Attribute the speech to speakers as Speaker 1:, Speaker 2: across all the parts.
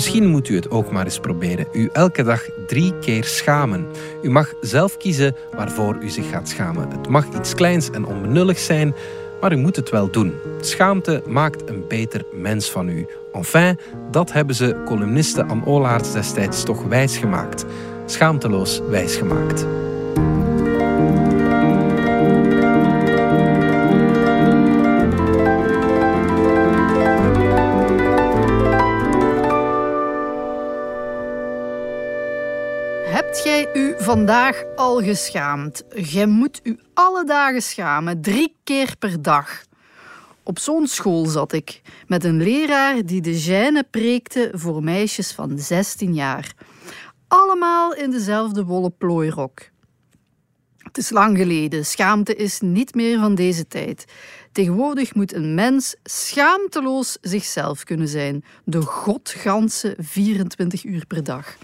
Speaker 1: Misschien moet u het ook maar eens proberen. U elke dag drie keer schamen. U mag zelf kiezen waarvoor u zich gaat schamen. Het mag iets kleins en onbenullig zijn, maar u moet het wel doen. Schaamte maakt een beter mens van u. Enfin, dat hebben ze columniste Anne Olaerts destijds toch wijsgemaakt. Schaamteloos wijsgemaakt.
Speaker 2: Vandaag al geschaamd? Jij moet u alle dagen schamen, drie keer per dag. Op zo'n school zat ik, met een leraar die de gêne preekte voor meisjes van 16 jaar. Allemaal in dezelfde wollen plooirok. Het is lang geleden, schaamte is niet meer van deze tijd. Tegenwoordig moet een mens schaamteloos zichzelf kunnen zijn, de godganse 24 uur per dag.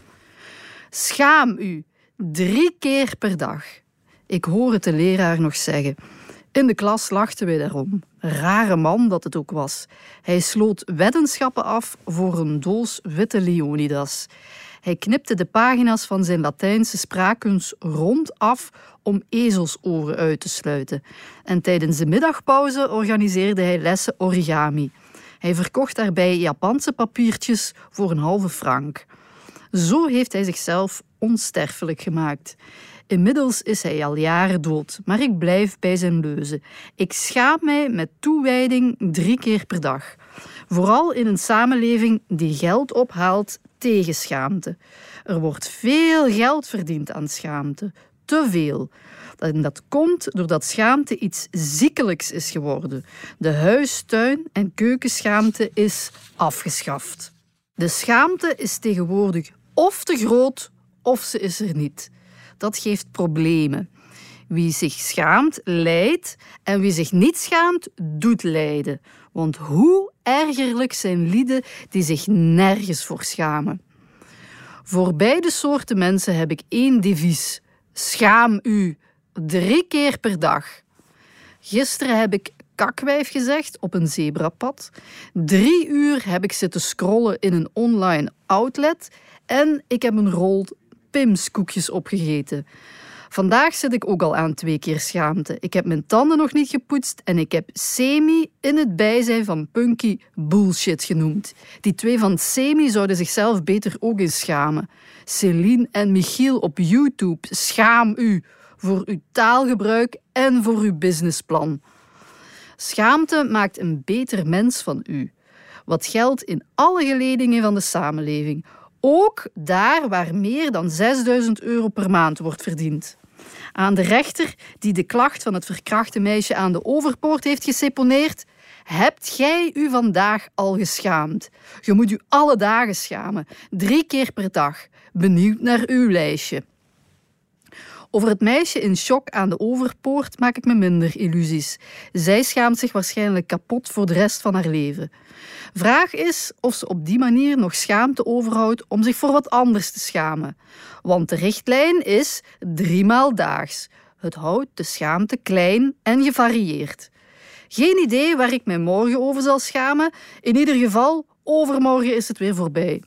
Speaker 2: Schaam u, drie keer per dag. Ik hoor het de leraar nog zeggen. In de klas lachten wij daarom. Rare man dat het ook was. Hij sloot weddenschappen af voor een doos witte Leonidas. Hij knipte de pagina's van zijn Latijnse spraakkunst rond af om ezelsoren uit te sluiten. En tijdens de middagpauze organiseerde hij lessen origami. Hij verkocht daarbij Japanse papiertjes voor een halve frank. Zo heeft hij zichzelf onsterfelijk gemaakt. Inmiddels is hij al jaren dood, maar ik blijf bij zijn leuze. Ik schaam mij met toewijding drie keer per dag. Vooral in een samenleving die geld ophaalt tegen schaamte. Er wordt veel geld verdiend aan schaamte, te veel. En dat komt doordat schaamte iets ziekelijks is geworden. De huis-, tuin- en keukenschaamte is afgeschaft. De schaamte is tegenwoordig of te groot of ze is er niet. Dat geeft problemen. Wie zich schaamt, lijdt. En wie zich niet schaamt, doet lijden. Want hoe ergerlijk zijn lieden die zich nergens voor schamen. Voor beide soorten mensen heb ik één devies. Schaam u. Drie keer per dag. Gisteren heb ik kakwijf gezegd op een zebrapad. Drie uur heb ik zitten scrollen in een online outlet. En ik heb een rol Pimskoekjes opgegeten. Vandaag zit ik ook al aan twee keer schaamte. Ik heb mijn tanden nog niet gepoetst en ik heb semi in het bijzijn van Punky bullshit genoemd. Die twee van semi zouden zichzelf beter ook eens schamen. Celine en Michiel op YouTube, schaam u voor uw taalgebruik en voor uw businessplan. Schaamte maakt een beter mens van u. Wat geldt in alle geledingen van de samenleving. Ook daar waar meer dan 6000 euro per maand wordt verdiend. Aan de rechter die de klacht van het verkrachte meisje aan de overpoort heeft geseponeerd, hebt jij u vandaag al geschaamd? Je moet u alle dagen schamen, drie keer per dag. Benieuwd naar uw lijstje. Over het meisje in shock aan de overpoort maak ik me minder illusies. Zij schaamt zich waarschijnlijk kapot voor de rest van haar leven. Vraag is of ze op die manier nog schaamte overhoudt om zich voor wat anders te schamen. Want de richtlijn is driemaal daags. Het houdt de schaamte klein en gevarieerd. Geen idee waar ik mij morgen over zal schamen. In ieder geval, overmorgen is het weer voorbij.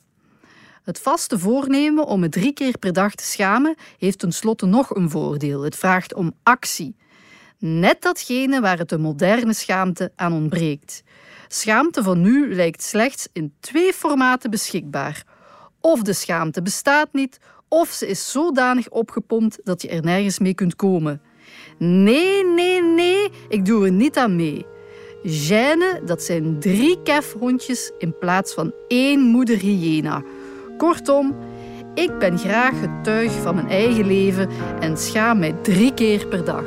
Speaker 2: Het vaste voornemen om het drie keer per dag te schamen heeft tenslotte nog een voordeel. Het vraagt om actie. Net datgene waar het de moderne schaamte aan ontbreekt. Schaamte van nu lijkt slechts in twee formaten beschikbaar. Of de schaamte bestaat niet, of ze is zodanig opgepompt dat je er nergens mee kunt komen. Nee, nee, nee, ik doe er niet aan mee. Gêne, dat zijn drie kefhondjes in plaats van één moeder hyena. Kortom, ik ben graag getuig van mijn eigen leven en schaam mij drie keer per dag.